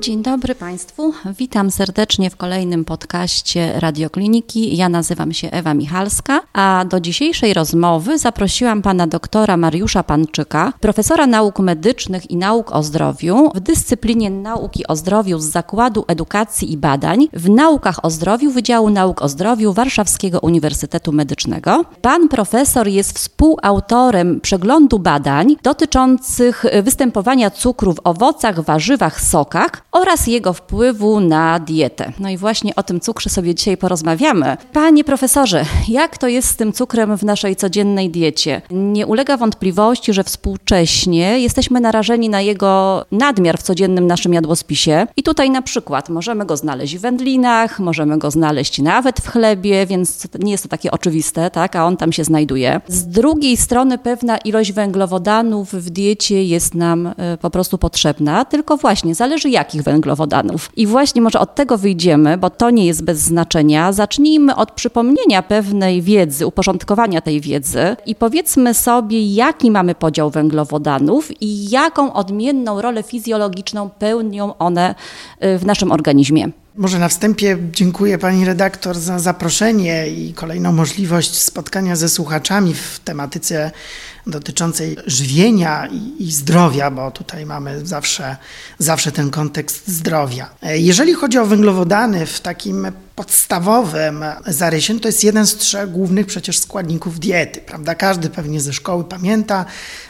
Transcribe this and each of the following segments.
Dzień dobry Państwu. Witam serdecznie w kolejnym podcaście Radiokliniki. Ja nazywam się Ewa Michalska, a do dzisiejszej rozmowy zaprosiłam pana doktora Mariusza Panczyka, profesora nauk medycznych i nauk o zdrowiu w dyscyplinie nauki o zdrowiu z Zakładu Edukacji i Badań w naukach o zdrowiu Wydziału Nauk o Zdrowiu Warszawskiego Uniwersytetu Medycznego. Pan profesor jest współautorem przeglądu badań dotyczących występowania cukru w owocach, warzywach, sokach oraz jego wpływu na dietę. No i właśnie o tym cukrze sobie dzisiaj porozmawiamy. Panie profesorze, jak to jest z tym cukrem w naszej codziennej diecie? Nie ulega wątpliwości, że współcześnie jesteśmy narażeni na jego nadmiar w codziennym naszym jadłospisie. I tutaj na przykład możemy go znaleźć w wędlinach, możemy go znaleźć nawet w chlebie, więc nie jest to takie oczywiste, tak? a on tam się znajduje. Z drugiej strony pewna ilość węglowodanów w diecie jest nam y, po prostu potrzebna, tylko właśnie zależy jakich węglowodanów. I właśnie może od tego wyjdziemy, bo to nie jest bez znaczenia. Zacznijmy od przypomnienia pewnej wiedzy, uporządkowania tej wiedzy i powiedzmy sobie, jaki mamy podział węglowodanów i jaką odmienną rolę fizjologiczną pełnią one y, w naszym organizmie. Może na wstępie dziękuję pani redaktor za zaproszenie i kolejną możliwość spotkania ze słuchaczami w tematyce dotyczącej żywienia i, zdrowia, bo tutaj mamy zawsze, zawsze ten kontekst zdrowia. Jeżeli chodzi o węglowodany w takim podstawowym zarysie, to jest jeden z trzech głównych przecież składników diety, prawda? Każdy pewnie ze szkoły pamięta,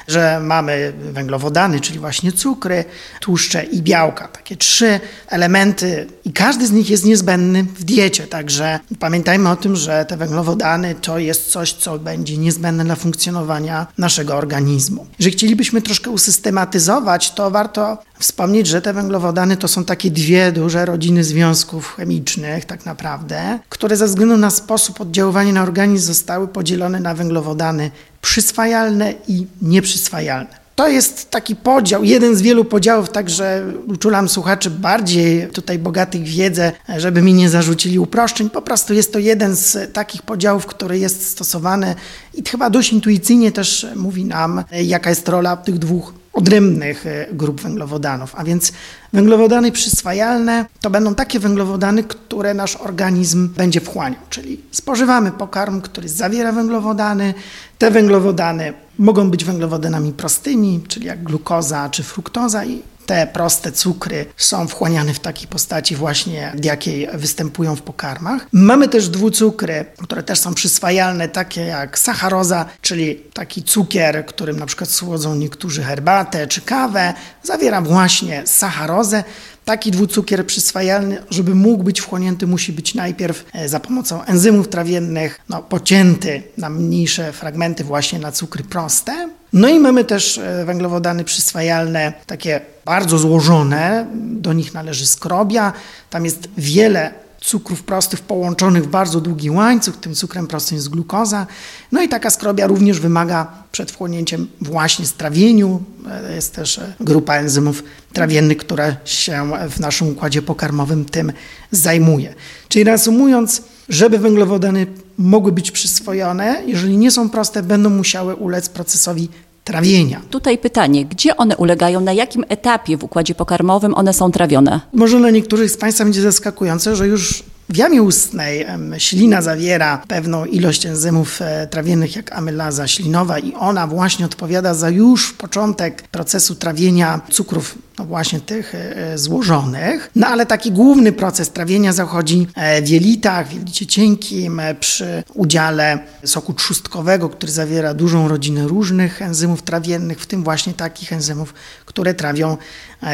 że mamy węglowodany, czyli właśnie cukry, tłuszcze i białka. Takie trzy elementy i każdy z nich jest niezbędny w diecie, także pamiętajmy o tym, że te węglowodany to jest coś, co będzie niezbędne dla funkcjonowania naszego organizmu. Jeżeli chcielibyśmy troszkę usystematyzować, to warto wspomnieć, że te węglowodany to są takie dwie duże rodziny związków chemicznych, tak naprawdę, które ze względu na sposób oddziaływania na organizm zostały podzielone na węglowodany przyswajalne i nieprzyswajalne. To jest taki podział, jeden z wielu podziałów, także uczulam słuchaczy bardziej tutaj bogatych wiedzę, żeby mi nie zarzucili uproszczeń. Po prostu jest to jeden z takich podziałów, który jest stosowany i chyba dość intuicyjnie też mówi nam, jaka jest rola tych dwóch odrębnych e, grup węglowodanów. A więc węglowodany przyswajalne to będą takie węglowodany, które nasz organizm będzie wchłaniał, czyli spożywamy pokarm, który zawiera węglowodany. Te węglowodany mogą być węglowodanami prostymi, czyli jak glukoza czy fruktoza i te proste cukry są wchłaniane w takiej postaci właśnie, w jakiej występują w pokarmach. Mamy też dwucukry, które też są przyswajalne, takie jak sacharoza, czyli taki cukier, którym na przykład słodzą niektórzy herbatę czy kawę, zawiera właśnie sacharozę. Taki dwucukier przyswajalny, żeby mógł być wchłonięty, musi być najpierw e, za pomocą enzymów trawiennych no, pocięty na mniejsze fragmenty właśnie na cukry proste. No i mamy też e, węglowodany przyswajalne, takie bardzo złożone, do nich należy skrobia. Tam jest wiele cukrów prostych połączonych w bardzo długi łańcuch, tym cukrem prostym jest glukoza. No i taka skrobia również wymaga przed wchłonięciem właśnie strawieniu. E, jest też e, grupa enzymów trawiennych, która się w naszym układzie pokarmowym tym zajmuje. Czyli reasumując, żeby węglowodany mogły być przyswojone, jeżeli nie są proste, będą musiały ulec procesowi trawienia. Tutaj pytanie, gdzie one ulegają, na jakim etapie w układzie pokarmowym one są trawione? Może dla niektórych z Państwa będzie zaskakujące, że już w jamie ustnej ślina zawiera pewną ilość enzymów e, trawiennych, jak amylaza ślinowa, i ona właśnie odpowiada za już początek procesu trawienia cukrów, no właśnie tych e, złożonych. No ale taki główny proces trawienia zachodzi e, w jelitach, w jelicie cienkim, przy udziale soku trzustkowego, który zawiera dużą rodzinę różnych enzymów trawiennych, w tym właśnie takich enzymów, które trawią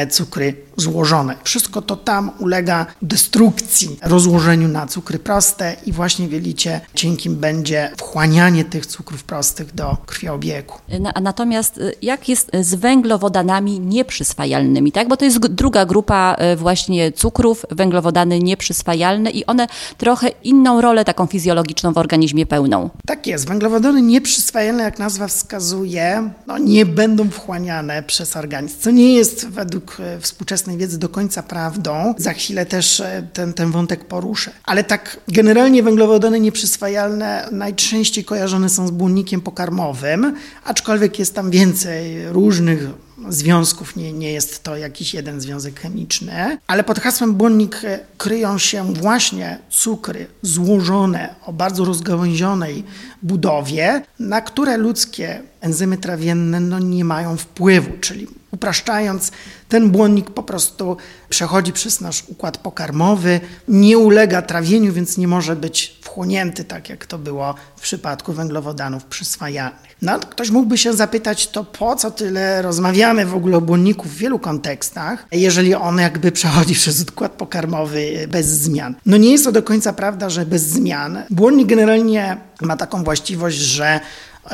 cukry złożone. Wszystko to tam ulega destrukcji, rozłożeniu na cukry proste i właśnie w jelicie cienkim będzie wchłanianie tych cukrów prostych do krwiobiegu. Natomiast y, jak jest z węglowodanami nieprzyswajalnymi? Innymi, tak? Bo to jest druga grupa e, właśnie cukrów, węglowodany nieprzyswajalne i one trochę inną rolę taką fizjologiczną w organizmie pełną. Tak jest. Węglowodany nieprzyswajalne, jak nazwa wskazuje, no nie będą wchłaniane przez organizm, co nie jest według e, współczesnej wiedzy do końca prawdą. Za chwilę też e, ten, ten wątek poruszę. Ale tak generalnie węglowodany nieprzyswajalne najczęściej kojarzone są z błonnikiem pokarmowym, aczkolwiek jest tam więcej różnych związków, nie, nie jest to jakiś jeden związek chemiczny, ale pod hasłem błonnik kryją się właśnie cukry złożone o bardzo rozgałęzionej budowie, na które ludzkie enzymy trawienne no, nie mają wpływu, czyli upraszczając, ten błonnik po prostu przechodzi przez nasz układ pokarmowy, nie ulega trawieniu, więc nie może być wchłonięty, tak jak to było w przypadku węglowodanów przyswajalnych. No, ktoś mógłby się zapytać, to po co tyle rozmawiamy w ogóle o błonniku w wielu kontekstach, jeżeli on jakby przechodzi przez układ pokarmowy bez zmian. No nie jest to do końca prawda, że bez zmian. Błonnik generalnie ma taką właściwość, że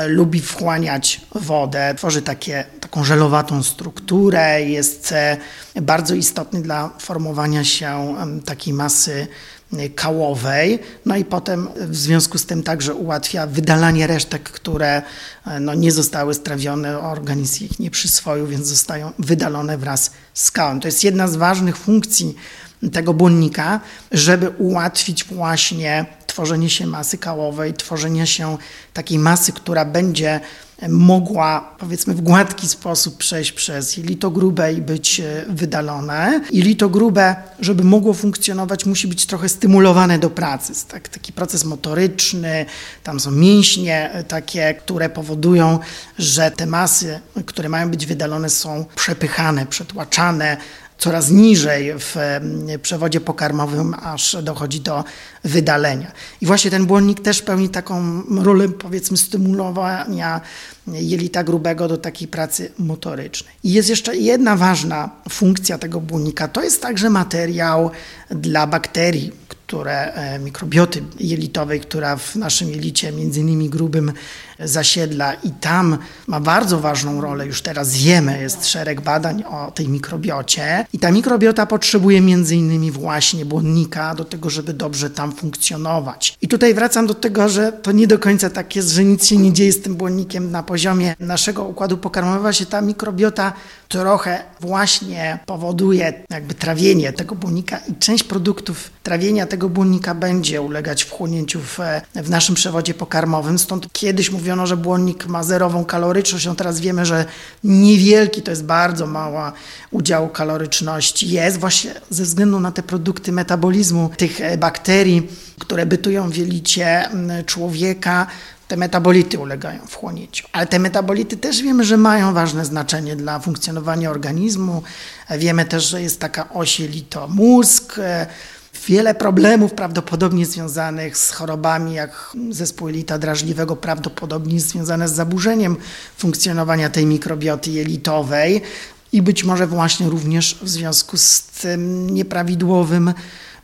lubi wchłaniać wodę, tworzy takie, taką żelowatą strukturę, jest e, bardzo istotny dla formowania się takiej masy e, kałowej, no i potem w związku z tym także ułatwia wydalanie resztek, które no, nie zostały strawione, organizm ich nie przyswoił, więc zostają wydalone wraz z kałem. To jest jedna z ważnych funkcji tego błonnika, żeby ułatwić właśnie tworzenie się masy kałowej, tworzenie się takiej masy, która będzie mogła powiedzmy w gładki sposób przejść przez jelito grube i być e, wydalone. Jelito grube, żeby mogło funkcjonować, musi być trochę stymulowane do pracy. Tak, taki proces motoryczny, tam są mięśnie e, takie, które powodują, że te masy, które mają być wydalone są przepychane, przetłaczane, coraz niżej w przewodzie pokarmowym, aż dochodzi do wydalenia. I właśnie ten błonnik też pełni taką rolę, powiedzmy, stymulowania jelita grubego do takiej pracy motorycznej. I jest jeszcze jedna ważna funkcja tego błonnika, to jest także materiał dla bakterii, które e, mikrobioty jelitowej, która w naszym jelicie, między innymi grubym, zasiedla i tam ma bardzo ważną rolę, już teraz wiemy, jest szereg badań o tej mikrobiocie i ta mikrobiota potrzebuje między innymi właśnie błonnika do tego, żeby dobrze tam funkcjonować. I tutaj wracam do tego, że to nie do końca tak jest, że nic się nie dzieje z tym błonnikiem na poziomie naszego układu pokarmowego, się ta mikrobiota trochę właśnie powoduje jakby trawienie tego błonnika i część produktów trawienia tego błonnika będzie ulegać wchłonięciu w, w naszym przewodzie pokarmowym. Stąd kiedyś mówiono, że błonnik ma zerową kaloryczność, no teraz wiemy, że niewielki, to jest bardzo mała udział kaloryczności. Jest właśnie ze względu na te produkty metabolizmu tych e, bakterii, które bytują w jelicie człowieka, te metabolity ulegają wchłonięciu. Ale te metabolity też wiemy, że mają ważne znaczenie dla funkcjonowania organizmu. Wiemy też, że jest taka oś jelito-mózg, wiele problemów prawdopodobnie związanych z chorobami, jak zespół jelita drażliwego, prawdopodobnie związane z zaburzeniem funkcjonowania tej mikrobioty jelitowej i być może właśnie również w związku z tym nieprawidłowym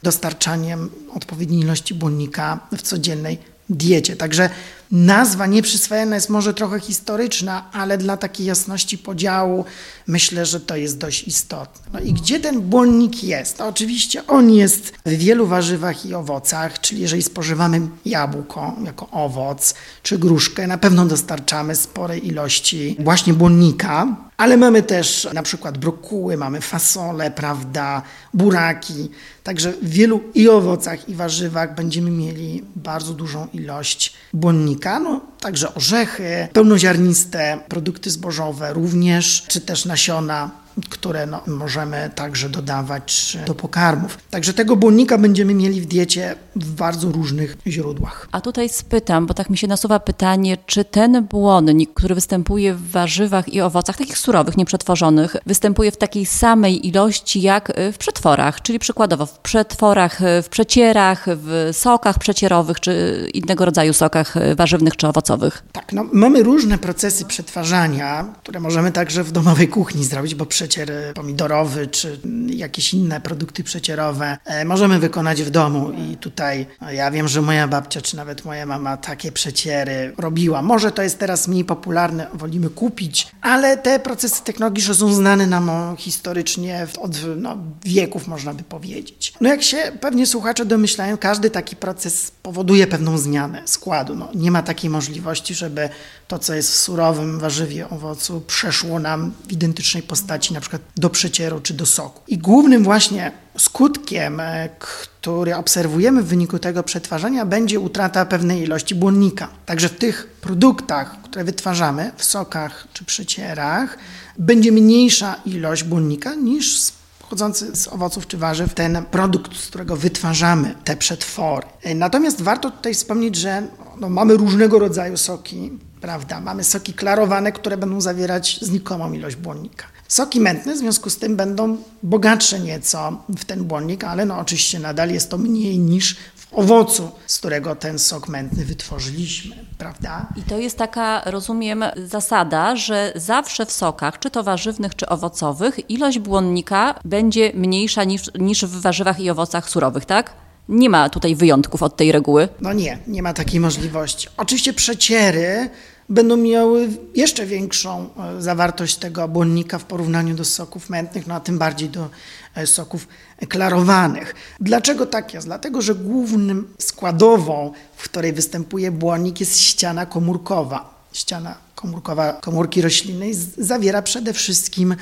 dostarczaniem odpowiedniej ilości błonnika w codziennej diecie. Także nazwa nieprzyswojona jest może trochę historyczna, ale dla takiej jasności podziału myślę, że to jest dość istotne. No i gdzie ten błonnik jest? No oczywiście on jest w wielu warzywach i owocach, czyli jeżeli spożywamy jabłko jako owoc, czy gruszkę, na pewno dostarczamy sporej ilości właśnie błonnika, ale mamy też na przykład brokuły, mamy fasole, prawda, buraki. Także w wielu i owocach, i warzywach będziemy mieli bardzo dużą ilość błonnika. No, także orzechy, pełnoziarniste produkty zbożowe również, czy też nasiona które no, możemy także dodawać do pokarmów. Także tego błonnika będziemy mieli w diecie w bardzo różnych źródłach. A tutaj spytam, bo tak mi się nasuwa pytanie, czy ten błonnik, który występuje w warzywach i owocach, takich surowych, nieprzetworzonych, występuje w takiej samej ilości jak w przetworach, czyli przykładowo w przetworach, w przecierach, w sokach przecierowych, czy innego rodzaju sokach warzywnych czy owocowych? Tak, no, mamy różne procesy przetwarzania, które możemy także w domowej kuchni zrobić, bo przecier pomidorowy czy jakieś inne produkty przecierowe możemy wykonać w domu i tutaj tutaj, no ja wiem, że moja babcia czy nawet moja mama takie przeciery robiła. Może to jest teraz mniej popularne, wolimy kupić, ale te procesy technologiczne są znane nam historycznie od no, wieków, można by powiedzieć. No jak się pewnie słuchacze domyślają, każdy taki proces powoduje pewną zmianę składu. No, nie ma takiej możliwości, żeby to, co jest w surowym warzywie, owocu, przeszło nam w identycznej postaci, na przykład do przecieru czy do soku. I głównym właśnie skutkiem, e, który obserwujemy w wyniku tego przetwarzania, będzie utrata pewnej ilości błonnika. Także w tych produktach, które wytwarzamy, w sokach czy przecierach, będzie mniejsza ilość błonnika niż pochodzący z owoców czy warzyw, ten produkt, z którego wytwarzamy te przetwory. E, natomiast warto tutaj wspomnieć, że no, mamy różnego rodzaju soki, prawda? Mamy soki klarowane, które będą zawierać znikomą ilość błonnika. Soki mętne w związku z tym będą bogatsze nieco w ten błonnik, ale no oczywiście nadal jest to mniej niż w owocu, z którego ten sok mętny wytworzyliśmy, prawda? I to jest taka, rozumiem, zasada, że zawsze w sokach, czy to warzywnych, czy owocowych, ilość błonnika będzie mniejsza niż, niż w warzywach i owocach surowych, tak? Nie ma tutaj wyjątków od tej reguły. No nie, nie ma takiej możliwości. Oczywiście przeciery będą miały jeszcze większą e, zawartość tego błonnika w porównaniu do soków mętnych, no a tym bardziej do e, soków klarowanych. Dlaczego tak jest? Dlatego, że głównym składową, w której występuje błonnik jest ściana komórkowa. Ściana komórkowa komórki roślinnej zawiera przede wszystkim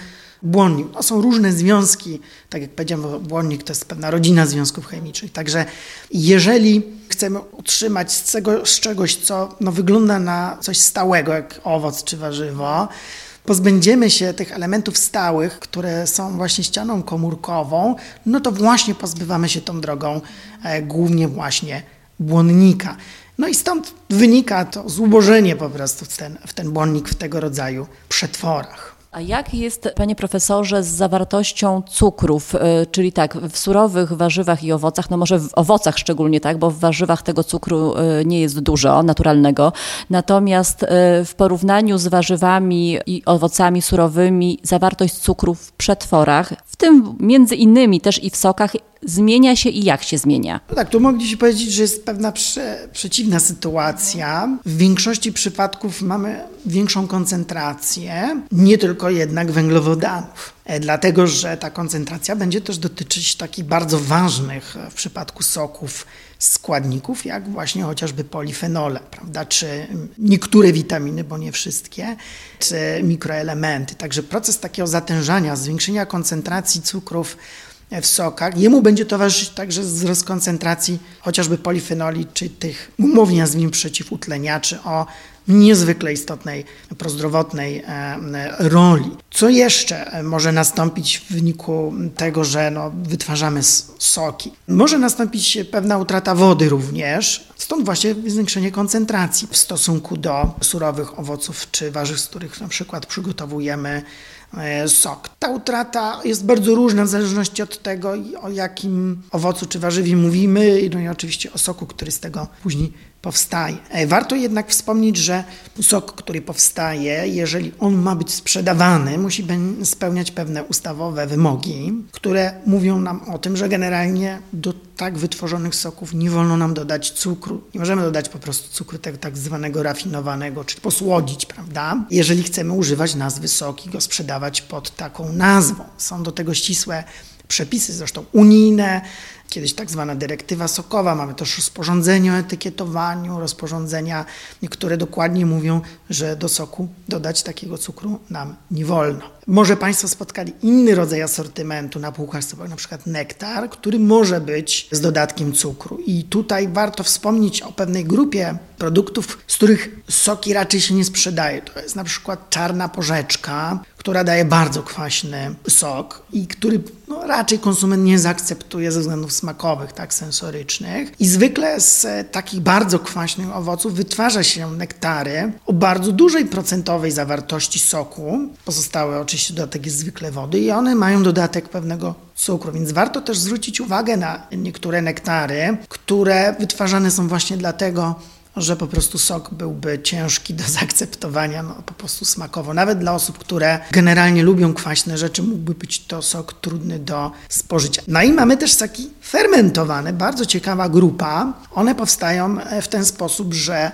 błonnik. To są różne związki, tak jak powiedziałem, błonnik to jest pewna rodzina związków chemicznych. Także jeżeli chcemy utrzymać z, z czegoś, co no, wygląda na coś stałego, jak owoc czy warzywo, pozbędziemy się tych elementów stałych, które są właśnie ścianą komórkową, no to właśnie pozbywamy się tą drogą e, głównie właśnie błonnika. No i stąd wynika to zubożenie po prostu w ten, w ten błonnik w tego rodzaju przetworach. A jak jest, panie profesorze, z zawartością cukrów, y, czyli tak, w surowych warzywach i owocach, no może w owocach szczególnie tak, bo w warzywach tego cukru y, nie jest dużo, naturalnego, natomiast y, w porównaniu z warzywami i owocami surowymi zawartość cukru w przetworach, w tym między innymi też i w sokach, zmienia się i jak się zmienia? No tak, tu mogliśmy powiedzieć, że jest pewna prze, przeciwna sytuacja. W większości przypadków mamy większą koncentrację, nie tylko jednak węglowodanów. E, dlatego, że ta koncentracja będzie też dotyczyć takich bardzo ważnych w przypadku soków składników, jak właśnie chociażby polifenole, prawda, czy niektóre witaminy, bo nie wszystkie, czy mikroelementy. Także proces takiego zatężania, zwiększenia koncentracji cukrów w sokach. Jemu będzie towarzyszyć także wzrost koncentracji chociażby polifenoli, czy tych umownie nazwijmy przeciwutleniaczy o niezwykle istotnej prozdrowotnej e, roli. Co jeszcze może nastąpić w wyniku tego, że no, wytwarzamy soki? Może nastąpić pewna utrata wody również, stąd właśnie zwiększenie koncentracji w stosunku do surowych owoców czy warzyw, z których na przykład przygotowujemy E, sok. Ta utrata jest bardzo różna w zależności od tego, o jakim owocu czy warzywie mówimy, no i oczywiście o soku, który z tego później powstaje. E, warto jednak wspomnieć, że sok, który powstaje, jeżeli on ma być sprzedawany, musi spełniać pewne ustawowe wymogi, które mówią nam o tym, że generalnie do tak wytworzonych soków nie wolno nam dodać cukru. Nie możemy dodać po prostu cukru tego tak zwanego rafinowanego, czyli posłodzić, prawda? Jeżeli chcemy używać nazwy sok i go sprzedawać pod taką nazwą. Są do tego ścisłe przepisy, zresztą unijne, kiedyś tak zwana dyrektywa sokowa, mamy też rozporządzenie o etykietowaniu, rozporządzenia, niektóre dokładnie mówią, że do soku dodać takiego cukru nam nie wolno. Może Państwo spotkali inny rodzaj asortymentu na półkach na przykład nektar, który może być z dodatkiem cukru. I tutaj warto wspomnieć o pewnej grupie produktów, z których soki raczej się nie sprzedaje. To jest na przykład czarna porzeczka, która daje bardzo kwaśny sok i który no, raczej konsument nie zaakceptuje ze względów smakowych, tak, sensorycznych. I zwykle z takich bardzo kwaśnych owoców wytwarza się nektary o bardzo dużej procentowej zawartości soku. Pozostałe oczywiście dodatek jest zwykle wody i one mają dodatek pewnego cukru, więc warto też zwrócić uwagę na niektóre nektary, które wytwarzane są właśnie dlatego, że po prostu sok byłby ciężki do zaakceptowania, no po prostu smakowo. Nawet dla osób, które generalnie lubią kwaśne rzeczy, mógłby być to sok trudny do spożycia. No i mamy też soki fermentowane, bardzo ciekawa grupa. One powstają w ten sposób, że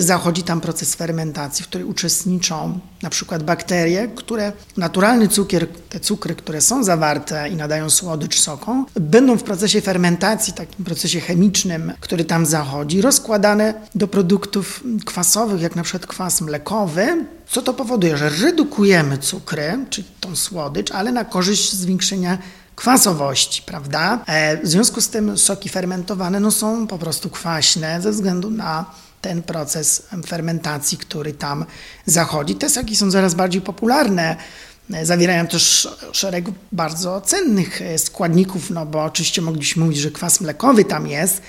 zachodzi tam proces fermentacji, w której uczestniczą na przykład bakterie, które naturalny cukier, te cukry, które są zawarte i nadają słodycz sokom, będą w procesie fermentacji, takim procesie chemicznym, który tam zachodzi, rozkładane do produktów kwasowych, jak na przykład kwas mlekowy, co to powoduje, że redukujemy cukry, czyli tą słodycz, ale na korzyść zwiększenia kwasowości, prawda? E, w związku z tym soki fermentowane no, są po prostu kwaśne ze względu na ten proces fermentacji, który tam zachodzi. Te soki są coraz bardziej popularne. Zawierają też szereg bardzo cennych składników, no bo oczywiście mogliśmy mówić, że kwas mlekowy tam jest,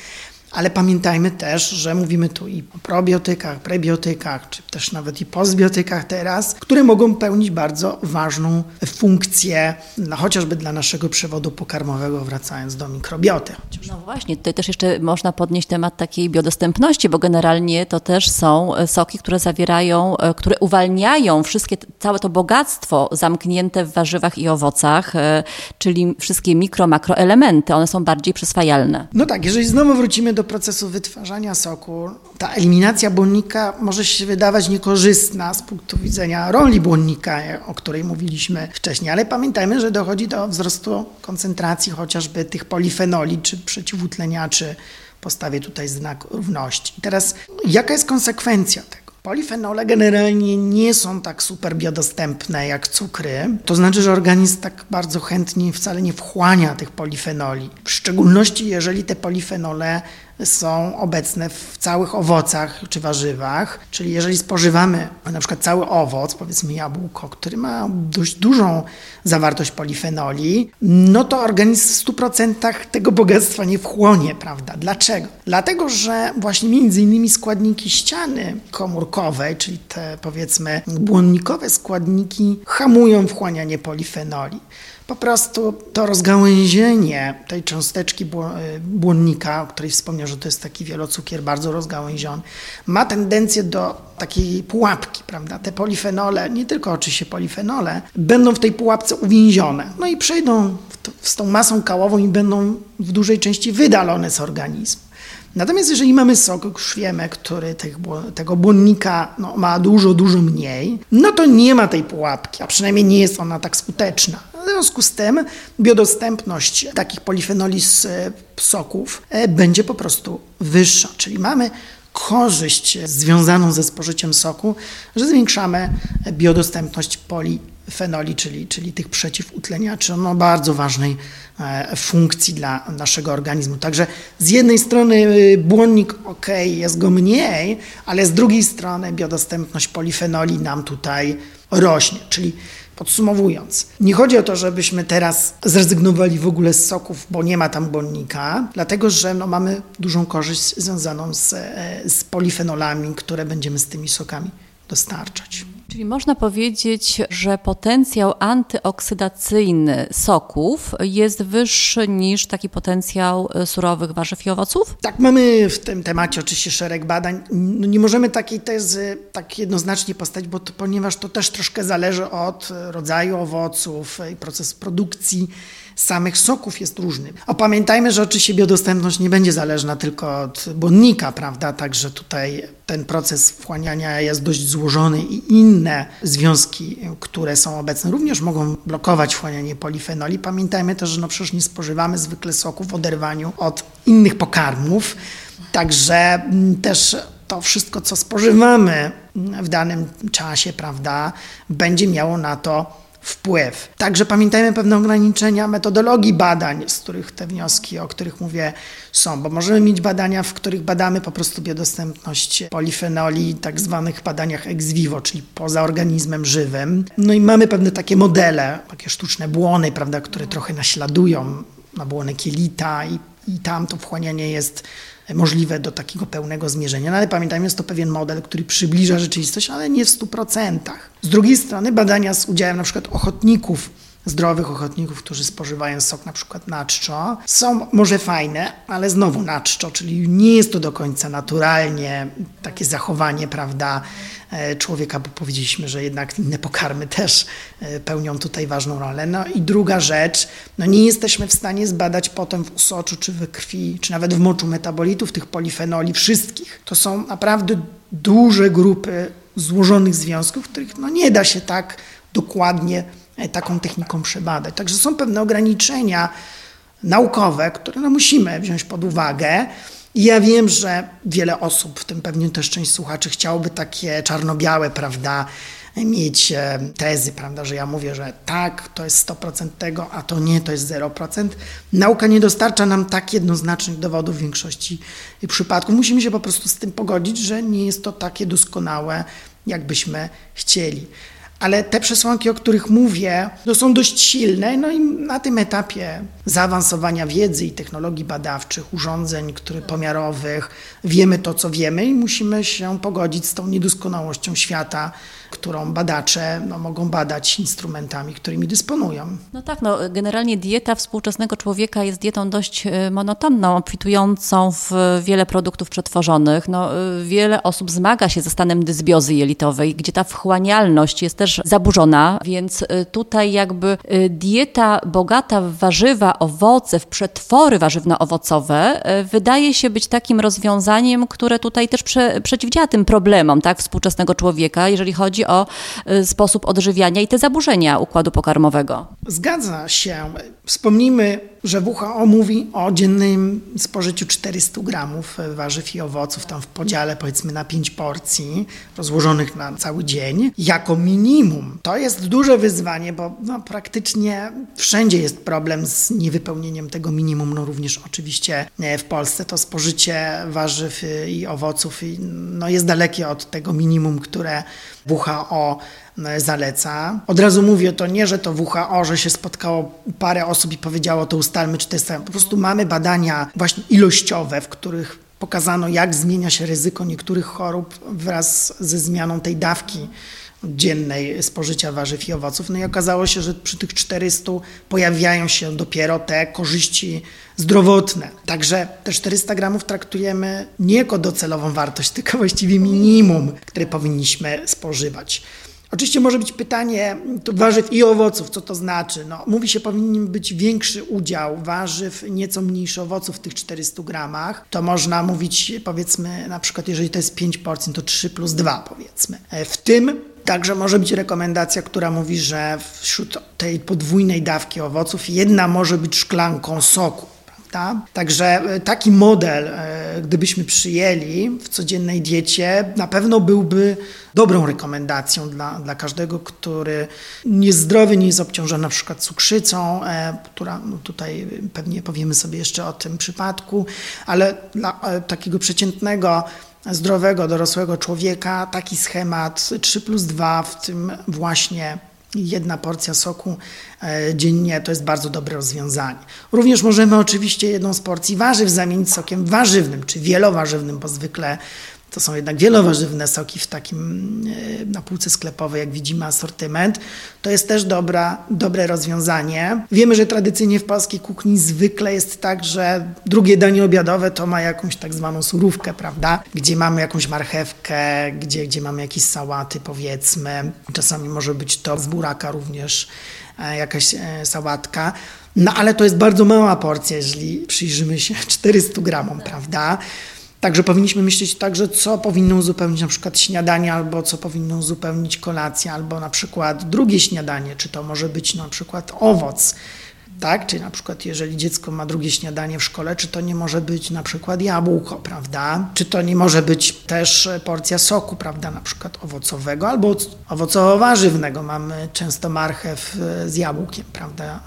ale pamiętajmy też, że mówimy tu i o probiotykach, prebiotykach, czy też nawet i postbiotykach teraz, które mogą pełnić bardzo ważną funkcję, no, chociażby dla naszego przewodu pokarmowego, wracając do mikrobioty. No właśnie, tutaj też jeszcze można podnieść temat takiej biodostępności, bo generalnie to też są e, soki, które zawierają, e, które uwalniają wszystkie, całe to bogactwo zamknięte w warzywach i owocach, e, czyli wszystkie mikro, makroelementy, one są bardziej przyswajalne. No tak, jeżeli znowu wrócimy do do procesu wytwarzania soku, ta eliminacja błonnika może się wydawać niekorzystna z punktu widzenia roli błonnika, o której mówiliśmy wcześniej, ale pamiętajmy, że dochodzi do wzrostu koncentracji chociażby tych polifenoli czy przeciwutleniaczy. Postawię tutaj znak równości. Teraz, jaka jest konsekwencja tego? Polifenole generalnie nie są tak super biodostępne jak cukry. To znaczy, że organizm tak bardzo chętnie wcale nie wchłania tych polifenoli. W szczególności jeżeli te polifenole są obecne w całych owocach czy warzywach. Czyli jeżeli spożywamy na przykład cały owoc, powiedzmy jabłko, który ma dość dużą zawartość polifenoli, no to organizm w 100% tego bogactwa nie wchłonie, prawda? Dlaczego? Dlatego, że właśnie między innymi składniki ściany komórkowej, czyli te powiedzmy błonnikowe składniki hamują wchłanianie polifenoli po prostu to rozgałęzienie tej cząsteczki y, błonnika, o której wspomniał, że to jest taki wielocukier bardzo rozgałęziony, ma tendencję do takiej pułapki, prawda? Te polifenole, nie tylko oczywiście polifenole, będą w tej pułapce uwięzione. No i przejdą z tą masą kałową i będą w dużej części wydalone z organizmu. Natomiast jeżeli mamy sok krwiemy, który tego błonnika no, ma dużo, dużo mniej, no to nie ma tej pułapki, a przynajmniej nie jest ona tak skuteczna. W związku z tym biodostępność takich polifenoli z e, soków e, będzie po prostu wyższa, czyli mamy korzyść związaną ze spożyciem soku, że zwiększamy biodostępność polifenoli, czyli, czyli tych przeciwutleniaczy, no bardzo ważnej e, funkcji dla naszego organizmu. Także z jednej strony błonnik ok, jest go mniej, ale z drugiej strony biodostępność polifenoli nam tutaj rośnie, czyli Podsumowując, nie chodzi o to, żebyśmy teraz zrezygnowali w ogóle z soków, bo nie ma tam błonnika, dlatego że no, mamy dużą korzyść związaną z, e, z polifenolami, które będziemy z tymi sokami dostarczać. Czyli można powiedzieć, że potencjał antyoksydacyjny soków jest wyższy niż taki potencjał e, surowych warzyw i owoców? Tak, mamy w tym temacie oczywiście szereg badań. No nie możemy takiej tezy tak jednoznacznie postawić, bo to, ponieważ to też troszkę zależy od rodzaju owoców i proces produkcji samych soków jest różny. A pamiętajmy, że oczywiście biodostępność nie będzie zależna tylko od błonnika, prawda? Także tutaj ten proces wchłaniania jest dość złożony i inne związki, które są obecne, również mogą blokować wchłanianie polifenoli. Pamiętajmy też, że no przecież nie spożywamy zwykle soków w oderwaniu od innych pokarmów, także mm, też to wszystko, co spożywamy w danym czasie, prawda, będzie miało na to wpływ. Także pamiętajmy pewne ograniczenia metodologii badań, z których te wnioski, o których mówię, są, bo możemy mieć badania, w których badamy po prostu biodostępność polifenoli, tak zwanych badaniach ex vivo, czyli poza organizmem żywym. No i mamy pewne takie modele, takie sztuczne błony, prawda, które trochę naśladują na błony kielita i, i tam to wchłanianie jest możliwe do takiego pełnego zmierzenia. No ale pamiętajmy, jest to pewien model, który przybliża rzeczywistość, ale nie w 100%. Z drugiej strony badania z udziałem na przykład ochotników zdrowych ochotników, którzy spożywają sok na przykład na czczo, są może fajne, ale znowu na czczo, czyli nie jest to do końca naturalnie takie zachowanie, prawda, e, człowieka, bo powiedzieliśmy, że jednak inne pokarmy też e, pełnią tutaj ważną rolę. No i druga rzecz, no nie jesteśmy w stanie zbadać potem w usoczu, czy we krwi, czy nawet w moczu metabolitów tych polifenoli wszystkich. To są naprawdę duże grupy złożonych związków, których no nie da się tak dokładnie taką techniką przebadać. Także są pewne ograniczenia naukowe, które no musimy wziąć pod uwagę. I ja wiem, że wiele osób, w tym pewnie też część słuchaczy, chciałoby takie czarno-białe, prawda, mieć e, tezy, prawda, że ja mówię, że tak, to jest 100% tego, a to nie, to jest 0%. Nauka nie dostarcza nam tak jednoznacznych dowodów w większości przypadków. Musimy się po prostu z tym pogodzić, że nie jest to takie doskonałe, jakbyśmy chcieli ale te przesłanki, o których mówię, to są dość silne, no i na tym etapie zaawansowania wiedzy i technologii badawczych, urządzeń który, pomiarowych, wiemy to, co wiemy i musimy się pogodzić z tą niedoskonałością świata, którą badacze no, mogą badać instrumentami, którymi dysponują. No tak, no, generalnie dieta współczesnego człowieka jest dietą dość e, monotonną, obfitującą w wiele produktów przetworzonych. No, e, wiele osób zmaga się ze stanem dysbiozy jelitowej, gdzie ta wchłanialność jest też zaburzona, więc e, tutaj jakby dieta bogata w warzywa, owoce, w przetwory warzywno-owocowe wydaje się być takim rozwiązaniem, które tutaj też prze, przeciwdziała tym problemom tak, współczesnego człowieka, jeżeli chodzi chodzi o y, sposób odżywiania i te zaburzenia układu pokarmowego. Zgadza się. Wspomnijmy, że WHO mówi o dziennym spożyciu 400 gramów warzyw i owoców, tam w podziale powiedzmy na 5 porcji, rozłożonych na cały dzień, jako minimum. To jest duże wyzwanie, bo no, praktycznie wszędzie jest problem z niewypełnieniem tego minimum, no również oczywiście e, w Polsce to spożycie warzyw i owoców no, jest dalekie od tego minimum, które WHO e, zaleca. Od razu mówię to nie, że to WHO, że się spotkało parę osób i powiedziało to ustalmy, czy to jest Po prostu mamy badania właśnie ilościowe, w których pokazano, jak zmienia się ryzyko niektórych chorób wraz ze zmianą tej dawki dziennej spożycia warzyw i owoców. No i okazało się, że przy tych 400 pojawiają się dopiero te korzyści zdrowotne. Także te 400 gramów traktujemy nie jako docelową wartość, tylko właściwie minimum, które powinniśmy spożywać. Oczywiście może być pytanie warzyw i owoców, co to znaczy? No, mówi się, powinien być większy udział warzyw, nieco mniejszy owoców w tych 400 gramach. To można mówić, powiedzmy, na przykład, jeżeli to jest 5 porcji, to 3 plus 2, powiedzmy. W tym Także może być rekomendacja, która mówi, że wśród tej podwójnej dawki owoców jedna może być szklanką soku. Prawda? Także e, taki model, e, gdybyśmy przyjęli w codziennej diecie, na pewno byłby dobrą rekomendacją dla, dla każdego, który jest zdrowy, nie jest obciążony na przykład cukrzycą, e, która no tutaj pewnie powiemy sobie jeszcze o tym przypadku, ale dla takiego przeciętnego zdrowego, dorosłego człowieka taki schemat 3 plus 2, w tym właśnie jedna porcja soku e, dziennie to jest bardzo dobre rozwiązanie. Również możemy oczywiście jedną z porcji warzyw zamienić sokiem warzywnym, czy wielowarzywnym, bo zwykle to są jednak wielowarzywne soki w takim e, na półce sklepowej, jak widzimy, asortyment. To jest też dobra, dobre rozwiązanie. Wiemy, że tradycyjnie w polskiej kuchni zwykle jest tak, że drugie danie obiadowe to ma jakąś tak zwaną surówkę, prawda? Gdzie mamy jakąś marchewkę, gdzie, gdzie mamy jakieś sałaty, powiedzmy. Czasami może być to z buraka również e, jakaś e, sałatka. No ale to jest bardzo mała porcja, jeżeli przyjrzymy się 400 gramom, prawda? Także powinniśmy myśleć także, co powinno uzupełnić na przykład śniadanie, albo co powinno uzupełnić kolacja, albo na przykład drugie śniadanie, czy to może być na przykład owoc, tak? Czy na przykład jeżeli dziecko ma drugie śniadanie w szkole, czy to nie może być na przykład jabłko, prawda? Czy to nie może być też porcja soku, prawda, na przykład owocowego albo owocowo-warzywnego. Mamy często marchew z jabłkiem, prawda,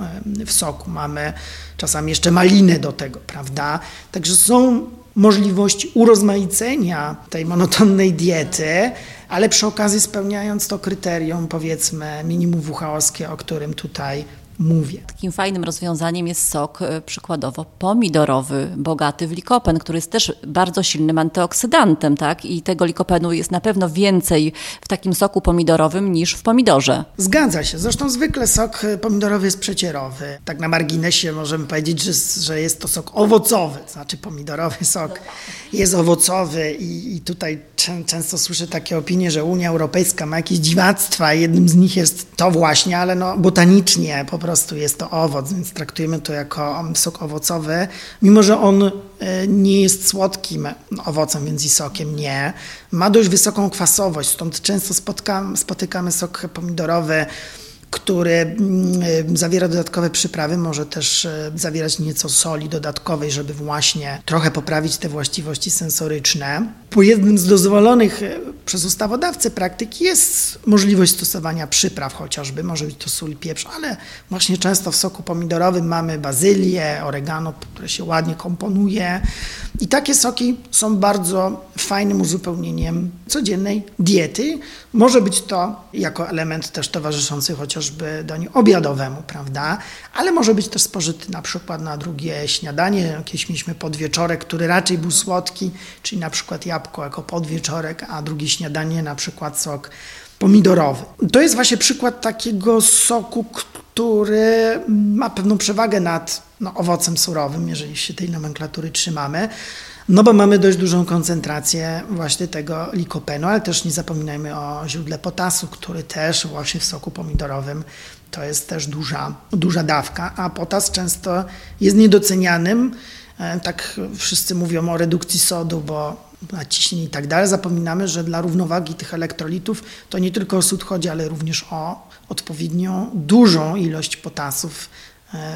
w soku. Mamy czasami jeszcze malinę do tego, prawda? Także są możliwości urozmaicenia tej monotonnej diety, ale przy okazji spełniając to kryterium, powiedzmy, minimum WHO, o którym tutaj mówię. Takim fajnym rozwiązaniem jest sok e, przykładowo pomidorowy, bogaty w likopen, który jest też bardzo silnym antyoksydantem, tak? I tego likopenu jest na pewno więcej w takim soku pomidorowym niż w pomidorze. Zgadza się. Zresztą zwykle sok e, pomidorowy jest przecierowy. Tak na marginesie możemy powiedzieć, że, że jest to sok owocowy, to znaczy pomidorowy sok jest owocowy i, i tutaj często słyszę takie opinie, że Unia Europejska ma jakieś dziwactwa. Jednym z nich jest to właśnie, ale no, botanicznie po prostu jest to owoc, więc traktujemy to jako sok owocowy, mimo że on e, nie jest słodkim owocem, więc i sokiem nie. Ma dość wysoką kwasowość, stąd często spotkam, spotykamy sok pomidorowy który mm, zawiera dodatkowe przyprawy, może też e, zawierać nieco soli dodatkowej, żeby właśnie trochę poprawić te właściwości sensoryczne. Po jednym z dozwolonych e, przez ustawodawcę praktyk jest możliwość stosowania przypraw chociażby, może być to sól, pieprz, ale właśnie często w soku pomidorowym mamy bazylię, oregano, które się ładnie komponuje i takie soki są bardzo fajnym uzupełnieniem codziennej diety. Może być to jako element też towarzyszący chociażby daniu obiadowemu, prawda? Ale może być też spożyty na przykład na drugie śniadanie. Jakieś mieliśmy podwieczorek, który raczej był słodki, czyli na przykład jabłko jako podwieczorek, a drugie śniadanie na przykład sok pomidorowy. To jest właśnie przykład takiego soku, który ma pewną przewagę nad no, owocem surowym, jeżeli się tej nomenklatury trzymamy. No bo mamy dość dużą koncentrację właśnie tego likopenu, ale też nie zapominajmy o źródle potasu, który też właśnie w soku pomidorowym to jest też duża, duża dawka, a potas często jest niedocenianym. E, tak wszyscy mówią o redukcji sodu, bo naciśnienie i tak dalej. Zapominamy, że dla równowagi tych elektrolitów to nie tylko o sód chodzi, ale również o odpowiednią dużą ilość potasów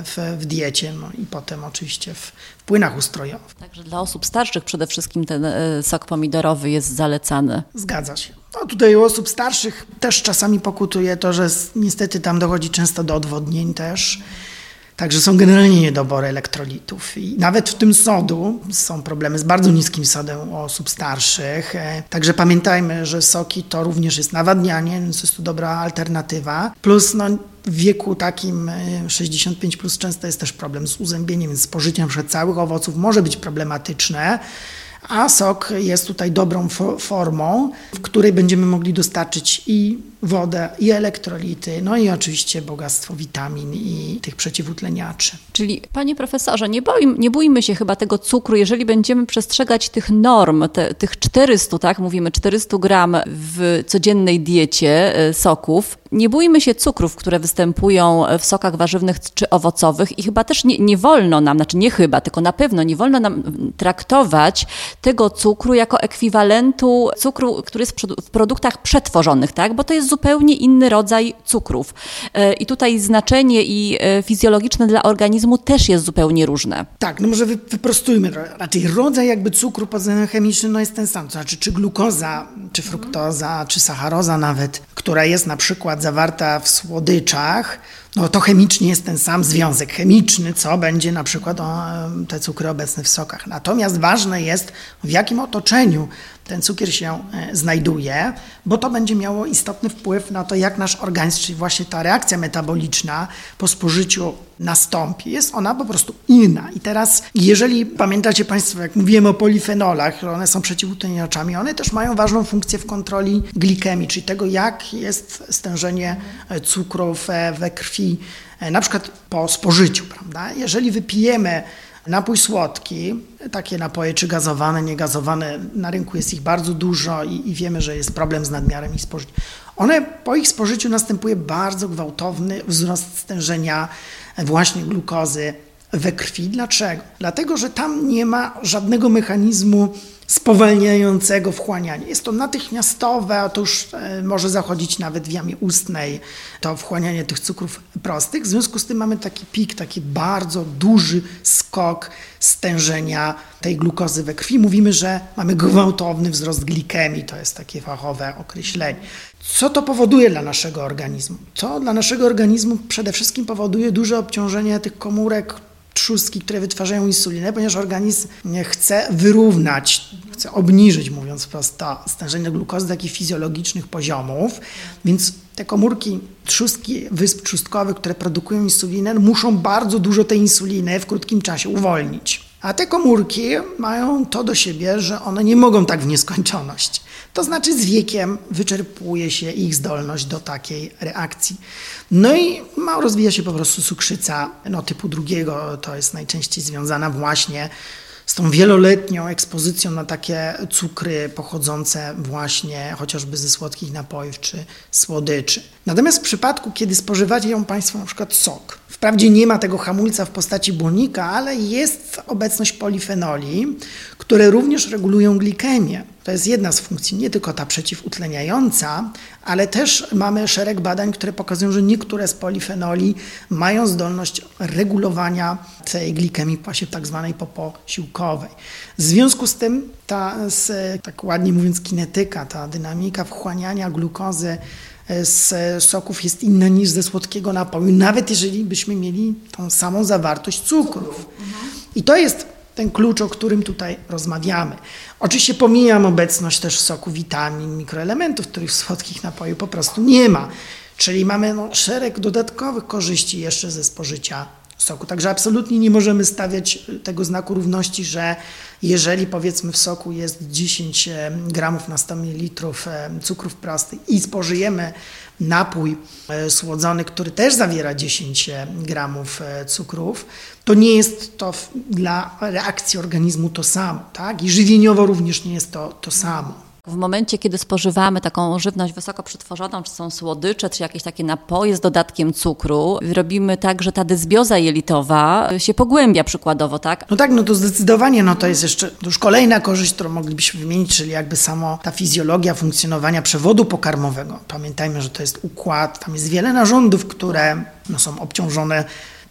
w, w diecie, no i potem oczywiście w, w, płynach ustrojowych. Także dla osób starszych przede wszystkim ten e, sok pomidorowy jest zalecany. Zgadza się. No tutaj u osób starszych też czasami pokutuje to, że niestety tam dochodzi często do odwodnień też. Także są generalnie niedobory elektrolitów. I nawet w tym sodu są problemy z bardzo niskim sodem u osób starszych. E, także pamiętajmy, że soki to również jest nawadnianie, więc jest to dobra alternatywa. Plus no, w wieku takim 65 e, plus często jest też problem z uzębieniem, więc spożycie np. całych owoców może być problematyczne a sok jest tutaj dobrą formą, w której będziemy mogli dostarczyć i wodę, i elektrolity, no i oczywiście bogactwo witamin i tych przeciwutleniaczy. Czyli panie profesorze, nie, boi, nie bójmy się chyba tego cukru, jeżeli będziemy przestrzegać tych norm, te, tych 400, tak, mówimy 400 gram w codziennej diecie e, soków, nie bójmy się cukrów, które występują w sokach warzywnych czy owocowych i chyba też nie, nie wolno nam, znaczy nie chyba, tylko na pewno nie wolno nam traktować tego cukru jako ekwiwalentu cukru, który jest w produktach przetworzonych, tak? bo to jest zupełnie inny rodzaj cukrów. E, I tutaj znaczenie i e, fizjologiczne dla organizmu też jest zupełnie różne. Tak, no może wyprostujmy. Raczej rodzaj jakby cukru pod względem chemicznym no jest ten sam. To znaczy czy glukoza, czy fruktoza, czy sacharoza nawet, która jest na przykład zawarta w słodyczach, no to chemicznie jest ten sam związek chemiczny, co będzie na przykład o, te cukry obecne w sokach. Natomiast ważne jest, w jakim otoczeniu ten cukier się e, znajduje, bo to będzie miało istotny wpływ na to, jak nasz organizm, czyli właśnie ta reakcja metaboliczna po spożyciu nastąpi. Jest ona po prostu inna. I teraz, jeżeli pamiętacie Państwo, jak mówiłem o polifenolach, one są przeciwutleniaczami, one też mają ważną funkcję w kontroli glikemii, czyli tego, jak jest stężenie e, cukrów e, we krwi, na przykład po spożyciu. Prawda? Jeżeli wypijemy Napój słodki, takie napoje czy gazowane, niegazowane, na rynku jest ich bardzo dużo i, i wiemy, że jest problem z nadmiarem ich spożycia. One po ich spożyciu następuje bardzo gwałtowny wzrost stężenia właśnie glukozy we krwi. Dlaczego? Dlatego, że tam nie ma żadnego mechanizmu spowalniającego wchłanianie. Jest to natychmiastowe, a to już e, może zachodzić nawet w jamie ustnej, to wchłanianie tych cukrów prostych. W związku z tym mamy taki pik, taki bardzo duży skok stężenia tej glukozy we krwi. Mówimy, że mamy gwałtowny wzrost glikemii, to jest takie fachowe określenie. Co to powoduje dla naszego organizmu? To dla naszego organizmu przede wszystkim powoduje duże obciążenie tych komórek trzustki, które wytwarzają insulinę, ponieważ organizm chce wyrównać, chce obniżyć, mówiąc prosto, stężenie glukozy do takich fizjologicznych poziomów, więc te komórki trzustki wysp trzustkowych, które produkują insulinę, muszą bardzo dużo tej insuliny w krótkim czasie uwolnić. A te komórki mają to do siebie, że one nie mogą tak w nieskończoność. To znaczy z wiekiem wyczerpuje się ich zdolność do takiej reakcji. No i ma, rozwija się po prostu cukrzyca no, typu drugiego, to jest najczęściej związana właśnie z tą wieloletnią ekspozycją na takie cukry pochodzące właśnie chociażby ze słodkich napojów czy słodyczy. Natomiast w przypadku, kiedy spożywacie ją Państwo na przykład sok, wprawdzie nie ma tego hamulca w postaci błonnika, ale jest obecność polifenoli, które również regulują glikemię. To jest jedna z funkcji, nie tylko ta przeciwutleniająca, ale też mamy szereg badań, które pokazują, że niektóre z polifenoli mają zdolność regulowania tej glikemii właśnie tak zwanej poposiłkowej. W związku z tym ta, tak ładnie mówiąc, kinetyka, ta dynamika wchłaniania glukozy z soków jest inna niż ze słodkiego napoju, nawet jeżeli byśmy mieli tą samą zawartość cukrów. I to jest ten klucz, o którym tutaj rozmawiamy. Oczywiście pomijam obecność też soku witamin, mikroelementów, których w słodkich napoju po prostu nie ma. Czyli mamy no, szereg dodatkowych korzyści jeszcze ze spożycia soku. Także absolutnie nie możemy stawiać tego znaku równości, że jeżeli powiedzmy w soku jest 10 gramów na 100 ml cukrów prostych i spożyjemy napój e, słodzony, który też zawiera 10 gramów e, cukrów, to nie jest to dla reakcji organizmu to samo, tak? I żywieniowo również nie jest to to samo. W momencie, kiedy spożywamy taką żywność wysoko przetworzoną, czy są słodycze, czy jakieś takie napoje z dodatkiem cukru, robimy tak, że ta dysbioza jelitowa się pogłębia przykładowo, tak? No tak, no to zdecydowanie, no to jest jeszcze już kolejna korzyść, którą moglibyśmy wymienić, czyli jakby samo ta fizjologia funkcjonowania przewodu pokarmowego. Pamiętajmy, że to jest układ, tam jest wiele narządów, które no, są obciążone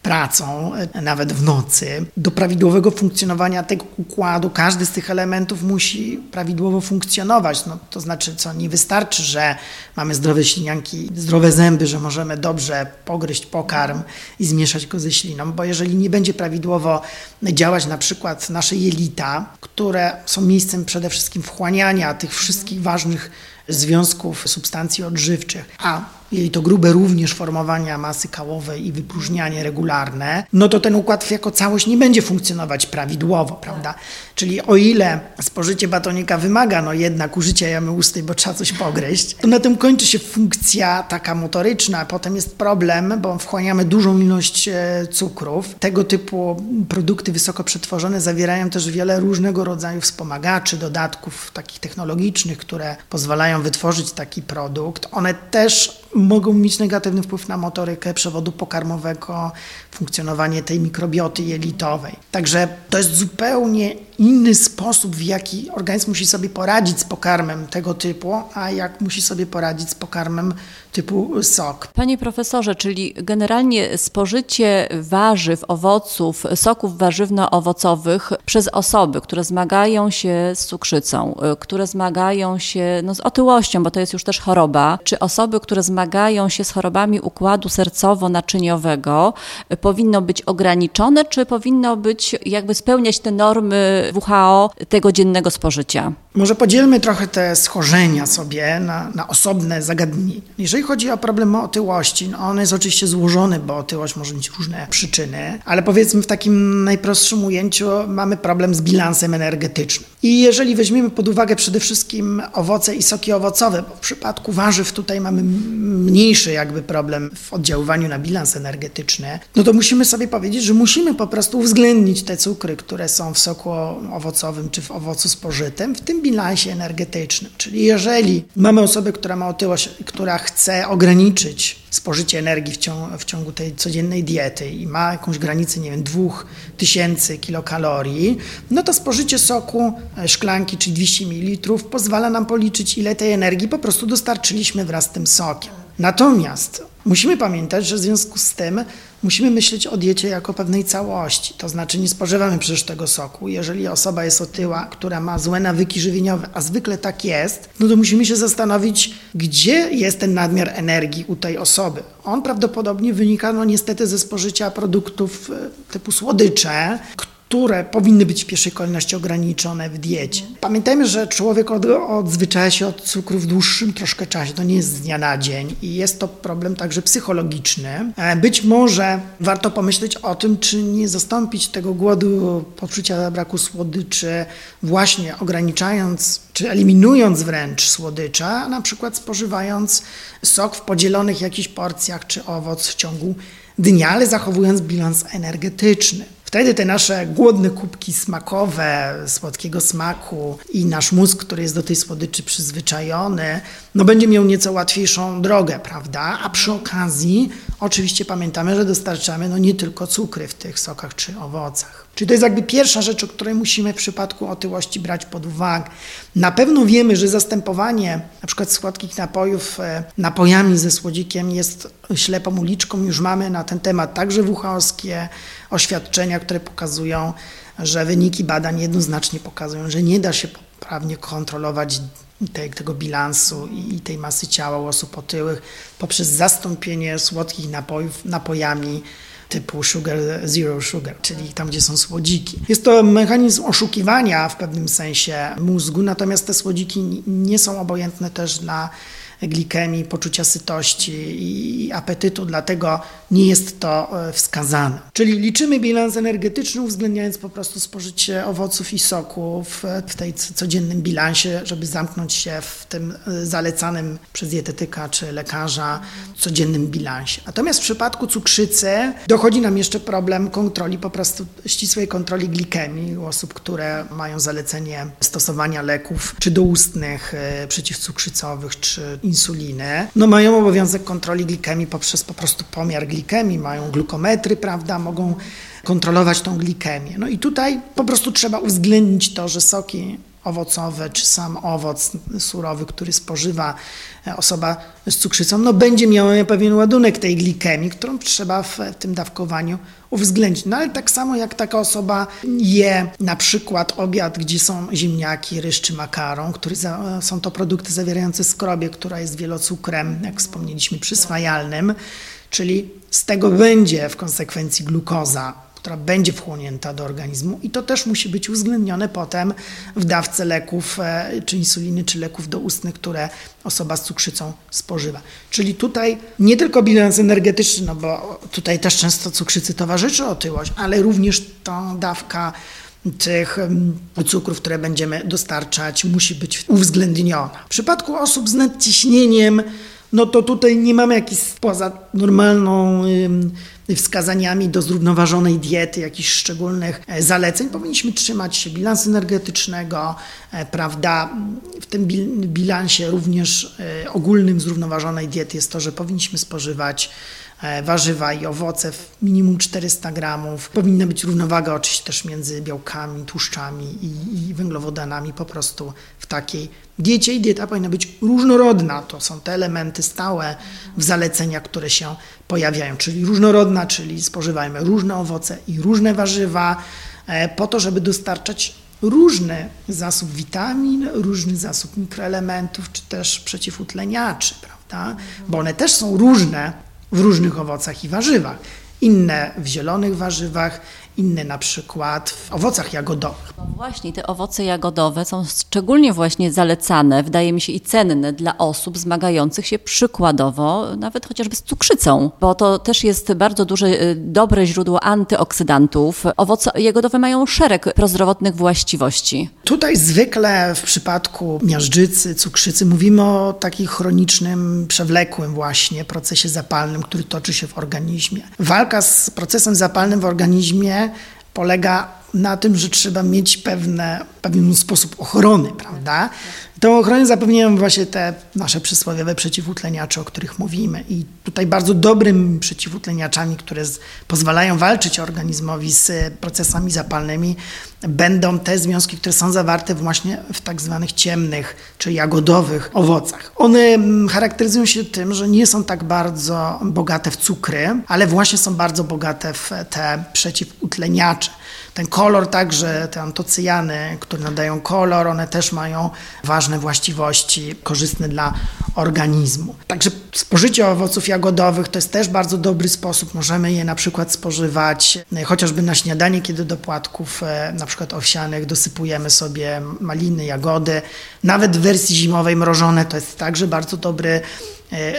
pracą, e, nawet w nocy. Do prawidłowego funkcjonowania tego układu każdy z tych elementów musi prawidłowo funkcjonować. No, to znaczy, co nie wystarczy, że mamy zdrowe ślinianki, zdrowe zęby, że możemy dobrze pogryźć pokarm i zmieszać go ze śliną, bo jeżeli nie będzie prawidłowo działać na przykład nasze jelita, które są miejscem przede wszystkim wchłaniania tych wszystkich ważnych związków substancji odżywczych, a jej to grube również formowania masy kałowej i wypróżnianie regularne, no to ten układ jako całość nie będzie funkcjonować prawidłowo, prawda? Czyli o ile spożycie batonika wymaga no jednak użycia jamy ustnej, bo trzeba coś pogryźć, to na tym kończy się funkcja taka motoryczna, potem jest problem, bo wchłaniamy dużą ilość e, cukrów. Tego typu produkty wysoko przetworzone zawierają też wiele różnego rodzaju wspomagaczy, dodatków takich technologicznych, które pozwalają wytworzyć taki produkt. One też mogą mieć negatywny wpływ na motorykę przewodu pokarmowego, funkcjonowanie tej mikrobioty jelitowej. Także to jest zupełnie inny sposób, w jaki organizm musi sobie poradzić z pokarmem tego typu, a jak musi sobie poradzić z pokarmem typu sok. Panie profesorze, czyli generalnie spożycie warzyw, owoców, soków warzywno-owocowych przez osoby, które zmagają się z cukrzycą, y, które zmagają się no, z otyłością, bo to jest już też choroba, czy osoby, które zmagają się z chorobami układu sercowo-naczyniowego, y, powinno być ograniczone, czy powinno być jakby spełniać te normy WHO tego dziennego spożycia? Może podzielmy trochę te schorzenia sobie na, na osobne zagadnienia. Jeżeli chodzi o problem otyłości, no on jest oczywiście złożony, bo otyłość może mieć różne przyczyny, ale powiedzmy w takim najprostszym ujęciu mamy problem z bilansem energetycznym. I jeżeli weźmiemy pod uwagę przede wszystkim owoce i soki owocowe, bo w przypadku warzyw tutaj mamy mniejszy jakby problem w oddziaływaniu na bilans energetyczny, no to musimy sobie powiedzieć, że musimy po prostu uwzględnić te cukry, które są w soku owocowym czy w owocu spożytym, w tym bilansie energetycznym. Czyli jeżeli mamy osobę, która ma otyłość, która chce ograniczyć spożycie energii w ciągu, w ciągu tej codziennej diety i ma jakąś granicę, nie wiem, 2000 kilokalorii, no to spożycie soku e, szklanki, czyli 200 ml, pozwala nam policzyć, ile tej energii po prostu dostarczyliśmy wraz z tym sokiem. Natomiast musimy pamiętać, że w związku z tym musimy myśleć o diecie jako pewnej całości. To znaczy nie spożywamy przecież tego soku. Jeżeli osoba jest otyła, która ma złe nawyki żywieniowe, a zwykle tak jest, no to musimy się zastanowić, gdzie jest ten nadmiar energii u tej osoby. On prawdopodobnie wynika no niestety ze spożycia produktów e, typu słodycze, które powinny być w pierwszej kolejności ograniczone w diecie. Pamiętajmy, że człowiek od, odzwyczaja się od cukru w dłuższym troszkę czasie, to nie jest z dnia na dzień i jest to problem także psychologiczny. E, być może warto pomyśleć o tym, czy nie zastąpić tego głodu, poczucia braku słodyczy właśnie ograniczając czy eliminując wręcz słodycza, na przykład spożywając sok w podzielonych jakichś porcjach czy owoc w ciągu dnia, ale zachowując bilans energetyczny. Wtedy te nasze głodne kubki smakowe, słodkiego smaku i nasz mózg, który jest do tej słodyczy przyzwyczajony, no będzie miał nieco łatwiejszą drogę, prawda? A przy okazji oczywiście pamiętamy, że dostarczamy no nie tylko cukry w tych sokach czy owocach. Czyli to jest jakby pierwsza rzecz, o której musimy w przypadku otyłości brać pod uwagę. Na pewno wiemy, że zastępowanie na przykład słodkich napojów e, napojami ze słodzikiem jest ślepą uliczką. Już mamy na ten temat także WHO-skie oświadczenia, które pokazują, że wyniki badań jednoznacznie pokazują, że nie da się poprawnie kontrolować tej, tego bilansu i tej masy ciała u osób otyłych poprzez zastąpienie słodkich napojów napojami typu sugar, zero sugar, czyli tam, gdzie są słodziki. Jest to mechanizm oszukiwania w pewnym sensie mózgu, natomiast te słodziki nie są obojętne też na glikemii, poczucia sytości i apetytu, dlatego nie jest to e, wskazane. Czyli liczymy bilans energetyczny, uwzględniając po prostu spożycie owoców i soków w tej codziennym bilansie, żeby zamknąć się w tym e, zalecanym przez dietetyka czy lekarza codziennym bilansie. Natomiast w przypadku cukrzycy dochodzi nam jeszcze problem kontroli, po prostu ścisłej kontroli glikemii u osób, które mają zalecenie stosowania leków czy doustnych e, przeciwcukrzycowych, czy insuliny, no mają obowiązek kontroli glikemii poprzez po prostu pomiar glikemii, mają glukometry, prawda, mogą kontrolować tą glikemię. No i tutaj po prostu trzeba uwzględnić to, że soki owocowe, czy sam owoc surowy, który spożywa e, osoba z cukrzycą, no będzie miał pewien ładunek tej glikemii, którą trzeba w tym dawkowaniu uwzględnić. No ale tak samo jak taka osoba je na przykład obiad, gdzie są ziemniaki, ryż czy makaron, który za, są to produkty zawierające skrobię, która jest wielocukrem, jak wspomnieliśmy, przyswajalnym, czyli z tego będzie w konsekwencji glukoza która będzie wchłonięta do organizmu i to też musi być uwzględnione potem w dawce leków, e, czy insuliny, czy leków doustnych, które osoba z cukrzycą spożywa. Czyli tutaj nie tylko bilans energetyczny, no bo tutaj też często cukrzycy towarzyszy otyłość, ale również ta dawka tych cukrów, które będziemy dostarczać, musi być uwzględniona. W przypadku osób z nadciśnieniem, no to tutaj nie mamy jakichś poza normalną wskazaniami do zrównoważonej diety, jakichś szczególnych e, zaleceń. Powinniśmy trzymać się bilansu energetycznego, e, prawda? W tym bilansie również e, ogólnym zrównoważonej diety jest to, że powinniśmy spożywać warzywa i owoce w minimum 400 gramów. Powinna być równowaga oczywiście też między białkami, tłuszczami i, i węglowodanami po prostu w takiej diecie i dieta powinna być różnorodna. To są te elementy stałe w zaleceniach, które się pojawiają, czyli różnorodna, czyli spożywajmy różne owoce i różne warzywa e, po to, żeby dostarczać różny zasób witamin, różny zasób mikroelementów, czy też przeciwutleniaczy, prawda? Bo one też są różne w różnych owocach i warzywach. Inne w zielonych warzywach, inne na przykład w owocach jagodowych. No właśnie, te owoce jagodowe są szczególnie właśnie zalecane, wydaje mi się i cenne dla osób zmagających się przykładowo nawet chociażby z cukrzycą, bo to też jest bardzo duże, y, dobre źródło antyoksydantów. Owoce jagodowe mają szereg prozdrowotnych właściwości. Tutaj zwykle w przypadku miażdżycy, cukrzycy mówimy o takim chronicznym, przewlekłym właśnie procesie zapalnym, który toczy się w organizmie. Walka z procesem zapalnym w organizmie polega na tym, że trzeba mieć pewne, pewien sposób ochrony, prawda? Tą ochronę zapewniają właśnie te nasze przysłowiowe przeciwutleniacze, o których mówimy. I tutaj bardzo dobrym przeciwutleniaczami, które z, pozwalają walczyć organizmowi z procesami zapalnymi, będą te związki, które są zawarte właśnie w tak zwanych ciemnych czy jagodowych owocach. One mm, charakteryzują się tym, że nie są tak bardzo bogate w cukry, ale właśnie są bardzo bogate w te przeciwutleniacze. Ten kolor także, te antocyjany, które nadają kolor, one też mają ważne właściwości korzystne dla organizmu. Także spożycie owoców jagodowych to jest też bardzo dobry sposób. Możemy je na przykład spożywać e, chociażby na śniadanie, kiedy do płatków e, na przykład owsianych dosypujemy sobie maliny, jagody. Nawet w wersji zimowej mrożone to jest także bardzo dobry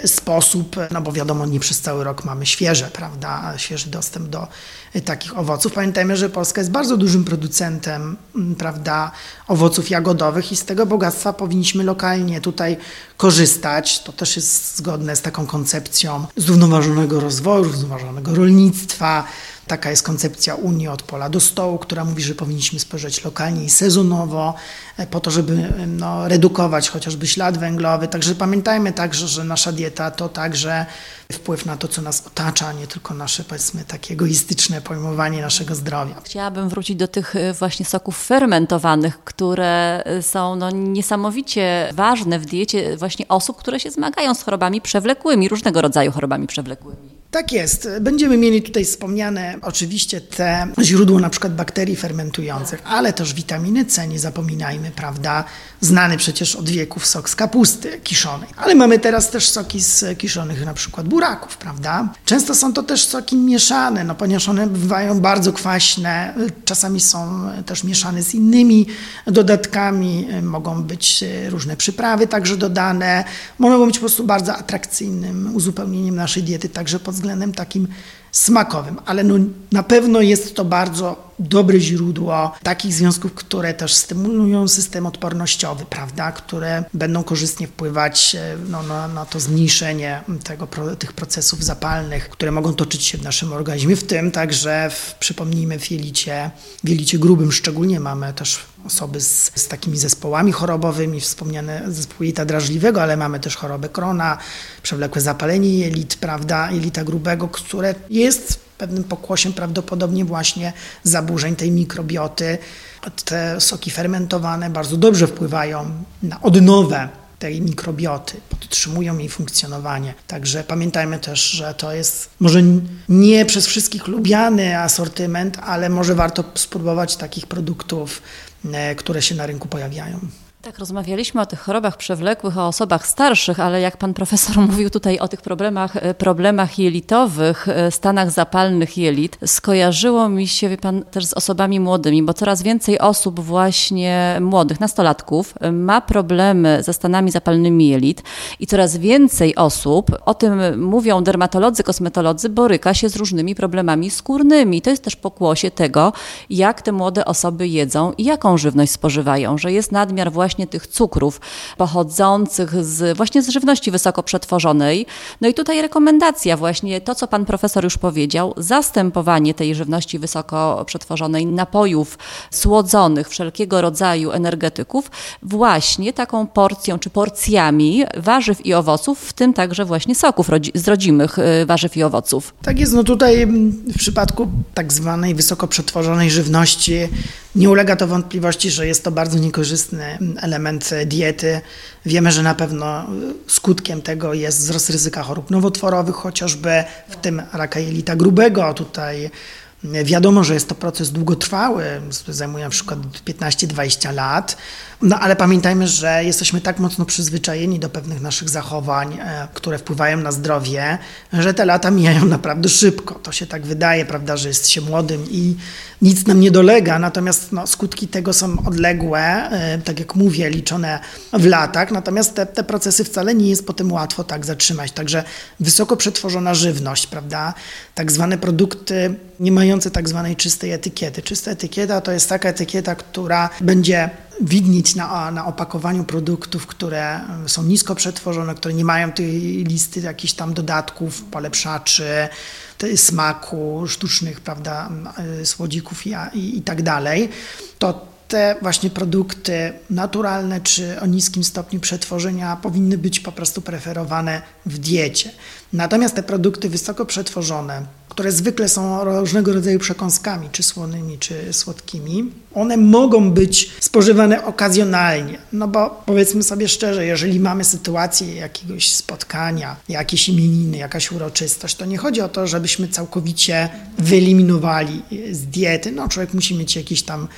sposób, no bo wiadomo, nie przez cały rok mamy świeże, prawda, świeży dostęp do e, takich owoców. Pamiętajmy, że Polska jest bardzo dużym producentem, prawda, owoców jagodowych i z tego bogactwa powinniśmy lokalnie tutaj korzystać. To też jest zgodne z taką koncepcją zrównoważonego rozwoju, zrównoważonego rolnictwa, Taka jest koncepcja Unii od pola do stołu, która mówi, że powinniśmy spożywać lokalnie i sezonowo, e, po to, żeby no, redukować chociażby ślad węglowy. Także pamiętajmy także, że nasza dieta to także wpływ na to, co nas otacza, nie tylko nasze, powiedzmy, takie egoistyczne pojmowanie naszego zdrowia. Chciałabym wrócić do tych e, właśnie soków fermentowanych, które e, są no, niesamowicie ważne w diecie właśnie osób, które się zmagają z chorobami przewlekłymi, różnego rodzaju chorobami przewlekłymi. Tak jest. Będziemy mieli tutaj wspomniane oczywiście te źródło na przykład bakterii fermentujących, ale też witaminy C, nie zapominajmy, prawda? Znany przecież od wieków sok z kapusty kiszonej. Ale mamy teraz też soki z kiszonych na przykład buraków, prawda? Często są to też soki mieszane, no ponieważ one bywają bardzo kwaśne, czasami są też mieszane z innymi dodatkami, mogą być różne przyprawy także dodane, mogą być po prostu bardzo atrakcyjnym uzupełnieniem naszej diety także pod względem takim smakowym, ale no, na pewno jest to bardzo dobre źródło takich związków, które też stymulują system odpornościowy, prawda, które będą korzystnie wpływać e, no, na, na to zmniejszenie tego, tych procesów zapalnych, które mogą toczyć się w naszym organizmie, w tym także, w, przypomnijmy, w jelicie, w jelicie grubym. Szczególnie mamy też osoby z, z takimi zespołami chorobowymi, wspomniane zespół jelita drażliwego, ale mamy też chorobę krona, przewlekłe zapalenie jelit, prawda, jelita grubego, które jest pewnym pokłosiem prawdopodobnie właśnie zaburzeń tej mikrobioty. Te soki fermentowane bardzo dobrze wpływają na odnowę tej mikrobioty, podtrzymują jej funkcjonowanie. Także pamiętajmy też, że to jest może nie przez wszystkich lubiany asortyment, ale może warto spróbować takich produktów, e, które się na rynku pojawiają. Tak, rozmawialiśmy o tych chorobach przewlekłych, o osobach starszych, ale jak pan profesor mówił tutaj o tych problemach, e, problemach jelitowych, e, stanach zapalnych jelit, skojarzyło mi się, wie pan, też z osobami młodymi, bo coraz więcej osób właśnie młodych, nastolatków e, ma problemy ze stanami zapalnymi jelit i coraz więcej osób, o tym mówią dermatolodzy, kosmetolodzy, boryka się z różnymi problemami skórnymi. To jest też pokłosie tego, jak te młode osoby jedzą i jaką żywność spożywają, że jest nadmiar właśnie właśnie tych cukrów pochodzących z, właśnie z żywności wysoko przetworzonej. No i tutaj rekomendacja właśnie, to co pan profesor już powiedział, zastępowanie tej żywności wysoko przetworzonej, napojów słodzonych, wszelkiego rodzaju energetyków właśnie taką porcją czy porcjami warzyw i owoców, w tym także właśnie soków z rodzimych y, warzyw i owoców. Tak jest, no tutaj w przypadku tak zwanej wysoko przetworzonej żywności nie ulega to wątpliwości, że jest to bardzo niekorzystny element diety. Wiemy, że na pewno skutkiem tego jest wzrost ryzyka chorób nowotworowych, chociażby w tym raka jelita grubego. Tutaj Wiadomo, że jest to proces długotrwały, zajmuje na przykład 15-20 lat, no ale pamiętajmy, że jesteśmy tak mocno przyzwyczajeni do pewnych naszych zachowań, e, które wpływają na zdrowie, że te lata mijają naprawdę szybko. To się tak wydaje, prawda, że jest się młodym i nic nam nie dolega, natomiast no, skutki tego są odległe, e, tak jak mówię, liczone w latach, natomiast te, te procesy wcale nie jest potem łatwo tak zatrzymać. Także wysoko przetworzona żywność, prawda, tak zwane produkty nie mające tak zwanej czystej etykiety. Czysta etykieta to jest taka etykieta, która będzie widnieć na, na opakowaniu produktów, które są nisko przetworzone, które nie mają tej listy jakichś tam dodatków, polepszaczy, smaku, sztucznych, prawda, słodzików i, i, i tak dalej, to te właśnie produkty naturalne czy o niskim stopniu przetworzenia powinny być po prostu preferowane w diecie. Natomiast te produkty wysoko przetworzone, które zwykle są różnego rodzaju przekąskami, czy słonymi, czy słodkimi, one mogą być spożywane okazjonalnie. No bo powiedzmy sobie szczerze, jeżeli mamy sytuację jakiegoś spotkania, jakieś imieniny, jakaś uroczystość, to nie chodzi o to, żebyśmy całkowicie wyeliminowali z diety. No człowiek musi mieć jakiś tam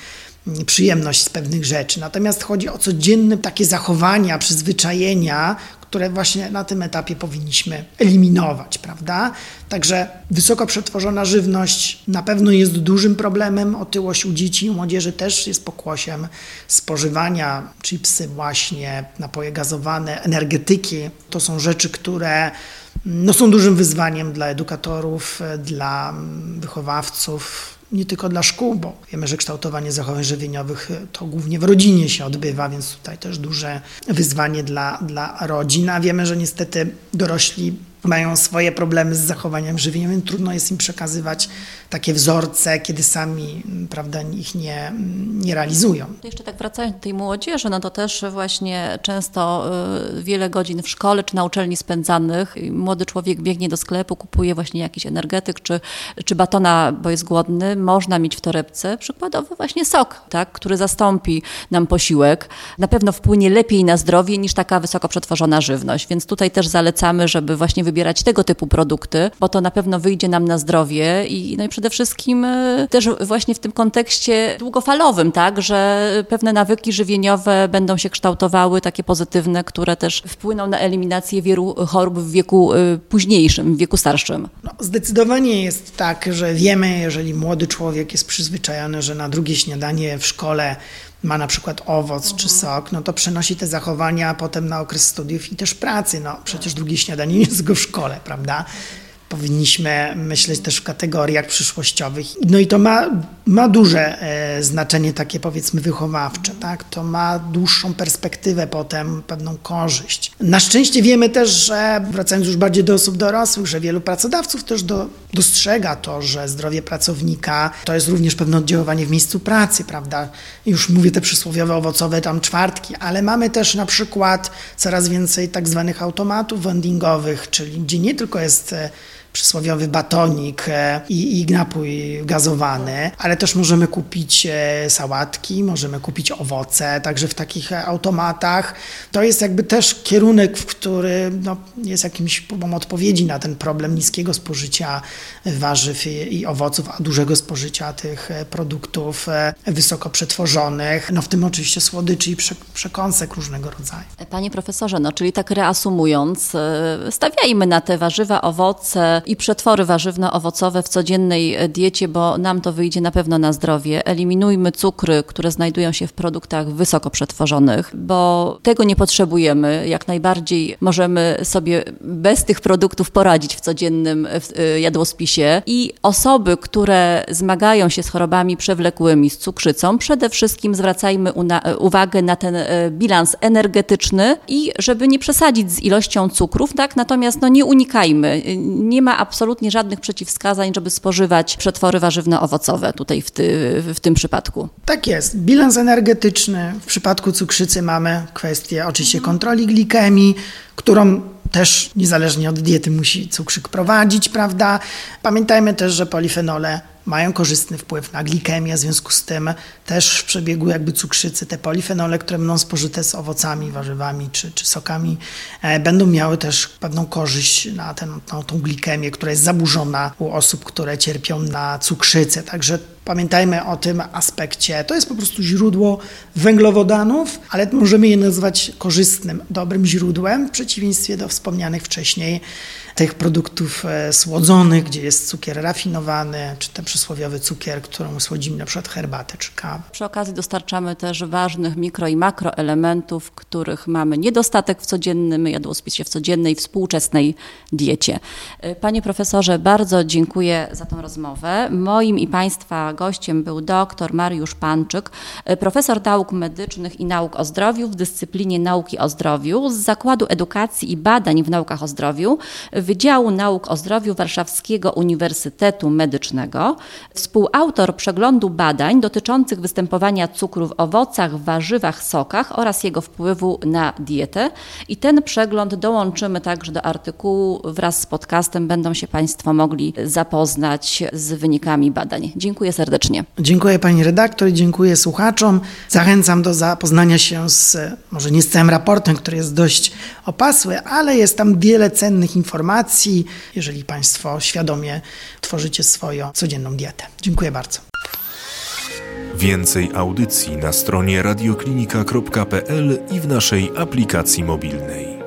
przyjemność z pewnych rzeczy. Natomiast chodzi o codzienne takie zachowania, przyzwyczajenia, które właśnie na tym etapie powinniśmy eliminować, prawda? Także wysoko przetworzona żywność na pewno jest dużym problemem. Otyłość u dzieci i młodzieży też jest pokłosiem spożywania chipsy właśnie, napoje gazowane, energetyki. To są rzeczy, które no, są dużym wyzwaniem dla edukatorów, dla wychowawców, nie tylko dla szkół, bo wiemy, że kształtowanie zachowań żywieniowych e, to głównie w rodzinie się odbywa, więc tutaj też duże wyzwanie dla, dla rodzin, a wiemy, że niestety dorośli mają swoje problemy z zachowaniem żywieniowym, trudno jest im przekazywać takie wzorce, kiedy sami prawda, ich nie, nie realizują. Jeszcze tak wracając do tej młodzieży, no to też właśnie często y, wiele godzin w szkole czy na uczelni spędzanych. Młody człowiek biegnie do sklepu, kupuje właśnie jakiś energetyk czy, czy batona, bo jest głodny. Można mieć w torebce przykładowo właśnie sok, tak, który zastąpi nam posiłek. Na pewno wpłynie lepiej na zdrowie niż taka wysoko przetworzona żywność, więc tutaj też zalecamy, żeby właśnie wybierać tego typu produkty, bo to na pewno wyjdzie nam na zdrowie i, no i przede wszystkim e, też właśnie w tym kontekście długofalowym, tak, że pewne nawyki żywieniowe będą się kształtowały, takie pozytywne, które też wpłyną na eliminację wielu chorób w wieku e, późniejszym, w wieku starszym. No, zdecydowanie jest tak, że wiemy, jeżeli młody człowiek jest przyzwyczajony, że na drugie śniadanie w szkole ma na przykład owoc czy sok, no to przenosi te zachowania potem na okres studiów i też pracy. No przecież drugie śniadanie nie jest go w szkole, prawda? powinniśmy myśleć też w kategoriach przyszłościowych. No i to ma, ma duże e, znaczenie takie powiedzmy wychowawcze, tak? To ma dłuższą perspektywę potem, pewną korzyść. Na szczęście wiemy też, że wracając już bardziej do osób dorosłych, że wielu pracodawców też do, dostrzega to, że zdrowie pracownika to jest również pewne oddziaływanie w miejscu pracy, prawda? Już mówię te przysłowiowe owocowe tam czwartki, ale mamy też na przykład coraz więcej tak zwanych automatów vendingowych, czyli gdzie nie tylko jest e, przysłowiowy batonik e, i, i napój gazowany, ale też możemy kupić e, sałatki, możemy kupić owoce, także w takich automatach. To jest jakby też kierunek, w który no, jest jakimś próbą odpowiedzi na ten problem niskiego spożycia warzyw i, i owoców, a dużego spożycia tych e, produktów wysoko przetworzonych, no w tym oczywiście słodyczy i przekąsek różnego rodzaju. Panie profesorze, no czyli tak reasumując, stawiajmy na te warzywa, owoce, i przetwory warzywno-owocowe w codziennej diecie, bo nam to wyjdzie na pewno na zdrowie. Eliminujmy cukry, które znajdują się w produktach wysoko przetworzonych, bo tego nie potrzebujemy. Jak najbardziej możemy sobie bez tych produktów poradzić w codziennym y, jadłospisie. I osoby, które zmagają się z chorobami przewlekłymi, z cukrzycą, przede wszystkim zwracajmy uwagę na ten bilans energetyczny i żeby nie przesadzić z ilością cukrów, tak? Natomiast no, nie unikajmy. Nie ma ma absolutnie żadnych przeciwwskazań, żeby spożywać przetwory warzywno-owocowe tutaj w, ty, w tym przypadku. Tak jest. Bilans energetyczny. W przypadku cukrzycy mamy kwestię oczywiście kontroli glikemii, którą też niezależnie od diety musi cukrzyk prowadzić, prawda? Pamiętajmy też, że polifenole mają korzystny wpływ na glikemię, w związku z tym też w przebiegu jakby cukrzycy te polifenole, które będą spożyte z owocami, warzywami czy, czy sokami, e, będą miały też pewną korzyść na, ten, na tą glikemię, która jest zaburzona u osób, które cierpią na cukrzycę. Także Pamiętajmy o tym aspekcie. To jest po prostu źródło węglowodanów, ale możemy je nazwać korzystnym, dobrym źródłem, w przeciwieństwie do wspomnianych wcześniej tych produktów e, słodzonych, gdzie jest cukier rafinowany, czy te przysłowiowy cukier, którą słodzimy na przykład herbatę czy kawę. Przy okazji dostarczamy też ważnych mikro i makroelementów, których mamy niedostatek w codziennym jadłospisie, w codziennej, współczesnej diecie. Panie profesorze, bardzo dziękuję za tę rozmowę. Moim i Państwa gościem był dr Mariusz Panczyk, profesor nauk medycznych i nauk o zdrowiu w dyscyplinie nauki o zdrowiu z Zakładu Edukacji i Badań w Naukach o Zdrowiu Wydziału Nauk o Zdrowiu Warszawskiego Uniwersytetu Medycznego, współautor przeglądu badań dotyczących występowania cukru w owocach, warzywach, sokach oraz jego wpływu na dietę. I ten przegląd dołączymy także do artykułu wraz z podcastem. Będą się Państwo mogli zapoznać z wynikami badań. Dziękuję serdecznie. Dziękuję Pani redaktor i dziękuję słuchaczom. Zachęcam do zapoznania się z, może nie z całym raportem, który jest dość opasły, ale jest tam wiele cennych informacji, jeżeli Państwo świadomie tworzycie swoją codzienną dietę. Dziękuję bardzo. Więcej audycji na stronie radioklinika.pl i w naszej aplikacji mobilnej.